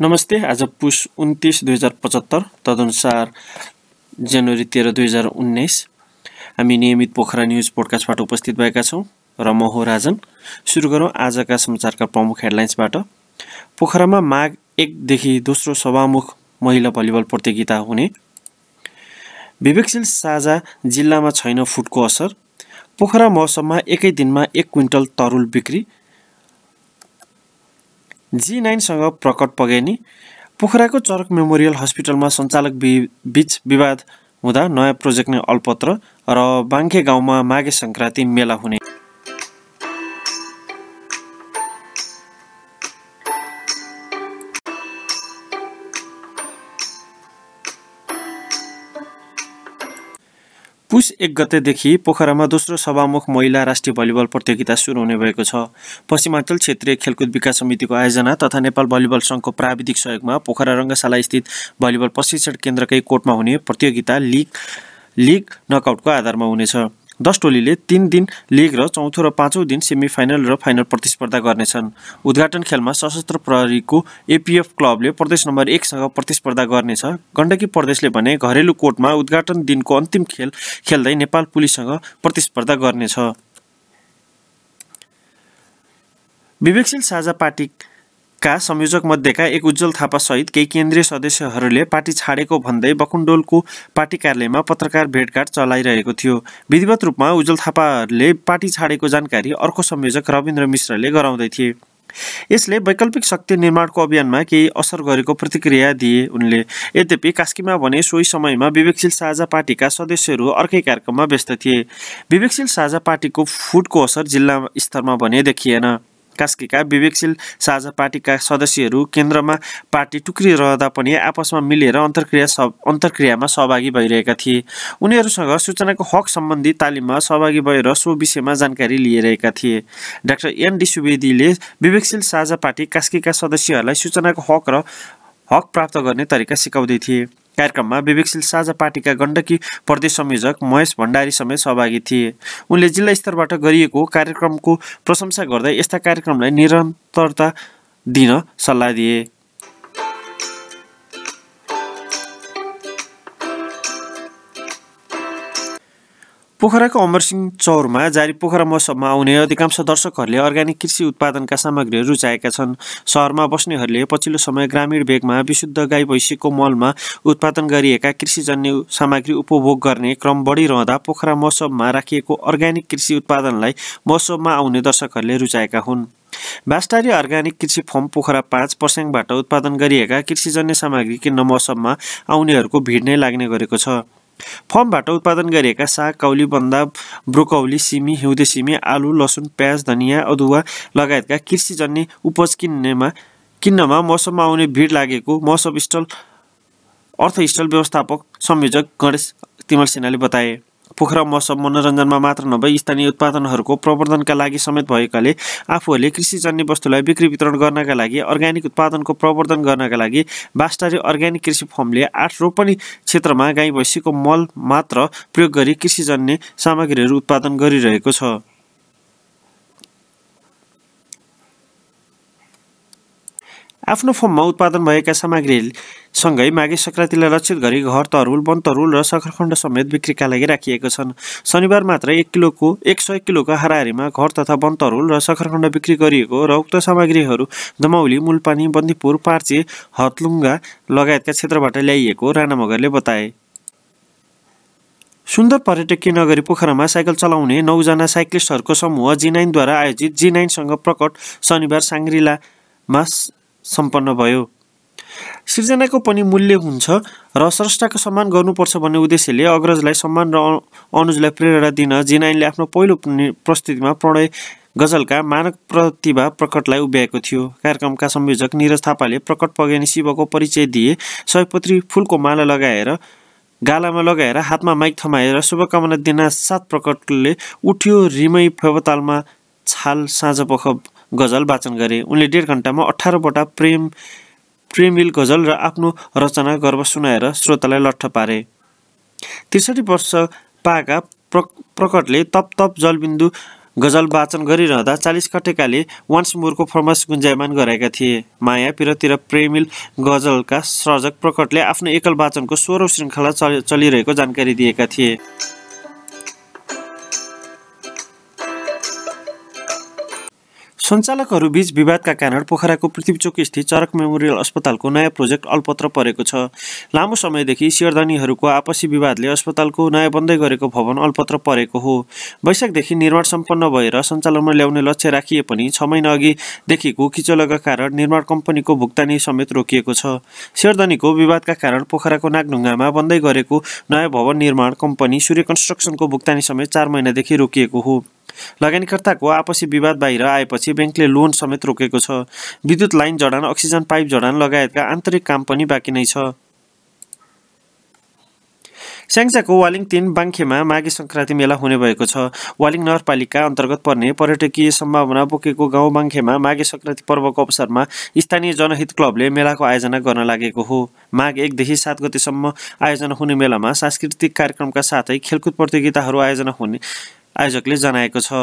नमस्ते आज पुस उन्तिस दुई हजार पचहत्तर तदनुसार जनवरी तेह्र दुई हजार उन्नाइस हामी नियमित पोखरा न्युज पोडकास्टबाट उपस्थित भएका छौँ र म हो राजन। सुरु गरौँ आजका समाचारका प्रमुख हेडलाइन्सबाट। पोखरामा माघ एकदेखि दोस्रो सभामुख महिला भलिबल प्रतियोगिता हुने। विवेकशील साझा जिल्लामा छैन फुटको असर। पोखरा मौसममा एकै दिनमा एक क्विन्टल तरुल बिक्री जी नाइनसँग प्रकट पगेनी। पोखराको चरक मेमोरियल हस्पिटलमा सञ्चालक बि बिच विवाद हुँदा नयाँ प्रोजेक्ट नै अल्पत्र र बाङ्खे गाउँमा माघे सङ्क्रान्ति मेला हुने। पुस एक गतेदेखि पोखरामा दोस्रो सभामुख महिला राष्ट्रिय भलिबल प्रतियोगिता सुरु हुने भएको छ। पश्चिमाञ्चल क्षेत्रीय खेलकुद विकास समितिको आयोजना तथा नेपाल भलिबल सङ्घको प्राविधिक सहयोगमा पोखरा रङ्गशाला स्थित भलिबल प्रशिक्षण केन्द्रकै कोर्टमा हुने प्रतियोगिता लिग लिग नकआउटको आधारमा हुनेछ। दस टोलीले तिन दिन लिग र चौथो र पाँचौँ दिन सेमी फाइनल र फाइनल प्रतिस्पर्धा गर्नेछन्। उद्घाटन खेलमा सशस्त्र प्रहरीको एपिएफ क्लबले प्रदेश नम्बर एकसँग प्रतिस्पर्धा गर्नेछ। गण्डकी प्रदेशले भने घरेलु कोर्टमा उद्घाटन दिनको अन्तिम खेल खेल्दै नेपाल पुलिससँग प्रतिस्पर्धा गर्नेछ। विवेकशील साझा पार्टी का संयोजक मध्येका एक उज्जवल थापा सहित केही केन्द्रीय सदस्यहरूले पार्टी छाडेको भन्दै बकुण्डोलको पार्टी कार्यालयमा पत्रकार भेटघाट चलाइरहेको थियो। विधिवत रूपमा उज्जवल थापाहरूले पार्टी छाडेको जानकारी अर्को संयोजक रविन्द्र मिश्रले गराउँदै थिए। यसले वैकल्पिक शक्ति निर्माणको अभियानमा केही असर गरेको प्रतिक्रिया दिए उनले। यद्यपि कास्कीमा भने सोही समयमा विवेकशील साझा पार्टीका सदस्यहरू अर्कै कार्यक्रममा व्यस्त थिए। विवेकशील साझा पार्टीको फुटको असर जिल्ला स्तरमा भने देखिएन। कास्कीका विवेकशील साझा पार्टीका सदस्यहरू केन्द्रमा पार्टी टुक्रिरहँदा पनि आपसमा मिलेर अन्तर्क्रिया सब अन्तर्क्रियामा सहभागी भइरहेका थिए। उनीहरूसँग सूचनाको हक सम्बन्धी तालिममा सहभागी भएर सो विषयमा जानकारी लिइरहेका थिए। Doctor N. डी. सुवेदीले विवेकशील साझा पार्टी कास्कीका सदस्यहरूलाई सूचनाको हक र हक प्राप्त गर्ने तरिका सिकाउँदै थिए। कार्यक्रममा विवेकशील साझा पार्टीका गण्डकी प्रदेश संयोजक महेश भण्डारी समेत सहभागी थिए। उनले जिल्ला स्तरबाट गरिएको कार्यक्रमको प्रशंसा गर्दै यस्ता कार्यक्रमलाई निरन्तरता दिन सल्लाह दिए। पोखराको अमरसिंह चौरमा जारी पोखरा महोत्सवमा आउने अधिकांश दर्शकहरूले अर्ग्यानिक कृषि उत्पादनका सामग्रीहरू रुचाएका छन्। सहरमा बस्नेहरूले पछिल्लो समय ग्रामीण भेगमा विशुद्ध गाई भैँसीको मलमा उत्पादन गरिएका कृषिजन्य सामग्री उपभोग गर्ने क्रम बढिरहँदा पोखरा महोत्सवमा राखिएको अर्ग्यानिक कृषि उत्पादनलाई महोत्सवमा आउने दर्शकहरूले रुचाएका हुन्। बास्टारी अर्ग्यानिक कृषि फर्म पोखरा पाँच पर्स्याङबाट उत्पादन गरिएका कृषिजन्य सामग्री किन्न मौसममा आउनेहरूको भिड नै लाग्ने गरेको छ। फर्मबाट उत्पादन गरिएका साग कौली बन्दा ब्रोकौली सिमी हिउँदे सिमी आलु लसुन प्याज धनियाँ अदुवा लगायतका कृषिजन्य उपज किन्नेमा किन्नमा मौसममा आउने भिड लागेको मौसम स्थल अर्थ स्थल व्यवस्थापक संयोजक गणेश तिमल सिन्हाले बताए। पोखरा महोत्सव मनोरञ्जनमा मात्र नभई स्थानीय उत्पादनहरूको प्रवर्धनका लागि समेत भएकाले आफूहरूले कृषिजन्य वस्तुलाई बिक्री वितरण गर्नका लागि अर्ग्यानिक उत्पादनको प्रवर्धन गर्नका लागि बास्टारी अर्ग्यानिक कृषि फर्मले आठ रोपनी क्षेत्रमा गाई भैँसीको मल मात्र प्रयोग गरी कृषिजन्य सामग्रीहरू उत्पादन गरिरहेको छ। आफ्नो फर्ममा उत्पादन भएका सामग्रीसँगै माघे सङ्क्रान्तिलाई लक्षित गरी घर तरुल वन तरुल र सखरखण्ड समेत बिक्रीका लागि राखिएको छन्। शनिबार मात्र एक किलोको एक सय किलोको हाराहारीमा घर तथा वन तरुल र सखरखण्ड बिक्री गरिएको र उक्त सामग्रीहरू दमौली मुलपानी बन्दीपुर पार्चे हतलुङ्गा लगायतका क्षेत्रबाट ल्याइएको राणा मगरले बताए। सुन्दर पर्यटकीय नगरी पोखरामा साइकल चलाउने नौजना साइक्लिस्टहरूको समूह जी नाइनद्वारा आयोजित जी नाइनसँग प्रकट शनिबार साङ्ग्रिलामा सम्पन्न भयो। सिर्जनाको पनि मूल्य हुन्छ र स्रष्टाको सम्मान गर्नुपर्छ भन्ने उद्देश्यले अग्रजलाई सम्मान र अनुजलाई प्रेरणा दिन जिनाइनले आफ्नो पहिलो प्रस्तुतिमा प्रणय गजलका मानक प्रतिभा प्रकटलाई उभ्याएको थियो। कार्यक्रमका संयोजक निरज थापाले प्रकट पगेनी शिवको परिचय दिए। सयपत्री फुलको माला लगाएर गालामा लगाएर हातमा माइक थमाएर शुभकामना दिन सात प्रकटले उठ्यो रिमै फेवतालमा छाल साँझ पख गजल वाचन गरे। उनले डेढ घन्टामा अठारवटा प्रेम प्रेमिल गजल र आफ्नो रचना गर्व सुनाएर श्रोतालाई लट्ठ पारे। त्रिसठी वर्ष पाएका प्र प्रकटले तप तप जलबिन्दु गजल वाचन गरिरहँदा चालिस कटेकाले वान्स मोरको फर्मस गुन्जायमान गराएका थिए। माया पिरतिर प्रेमिल गजलका सर्जक प्रकटले आफ्नो एकल वाचनको सोह्रौँ श्रृङ्खला चलिरहेको जानकारी दिएका थिए। सञ्चालकहरूबीच विवादका कारण पोखराको पृथ्वीचोक स्थित चरक मेमोरियल अस्पतालको नयाँ प्रोजेक्ट अल्पत्र परेको छ। लामो समयदेखि सियरधनीहरूको आपसी विवादले अस्पतालको नयाँ बन्दै गरेको भवन अल्पत्र परेको हो। वैशाखदेखि निर्माण सम्पन्न भएर सञ्चालनमा ल्याउने लक्ष्य राखिए पनि छ महिना अघिदेखिको किचोलका कारण निर्माण कम्पनीको भुक्तानी समेत रोकिएको छ। सियरधनीको विवादका कारण पोखराको नागढुङ्गामा बन्दै गरेको नयाँ भवन निर्माण कम्पनी सूर्य कन्स्ट्रक्सनको भुक्तानी समेत चार महिनादेखि रोकिएको हो। लगानीकर्ताको आपसी विवाद बाहिर आएपछि ब्याङ्कले लोन समेत रोकेको छ। विद्युत लाइन जडान अक्सिजन पाइप जडान लगायतका आन्तरिक काम पनि बाँकी नै छ। स्याङ्जाको वालिङ तिन बाङ्खेमा माघे सङ्क्रान्ति मेला हुने भएको छ। वालिङ नगरपालिका अन्तर्गत पर्ने पर्यटकीय सम्भावना बोकेको गाउँ बाङ्खेमा माघे सङ्क्रान्ति पर्वको अवसरमा स्थानीय जनहित क्लबले मेलाको आयोजना गर्न लागेको हो। माघ एकदेखि सात गतिसम्म आयोजना हुने मेलामा सांस्कृतिक कार्यक्रमका साथै खेलकुद प्रतियोगिताहरू आयोजना हुने आयोजकले जनाएको छ।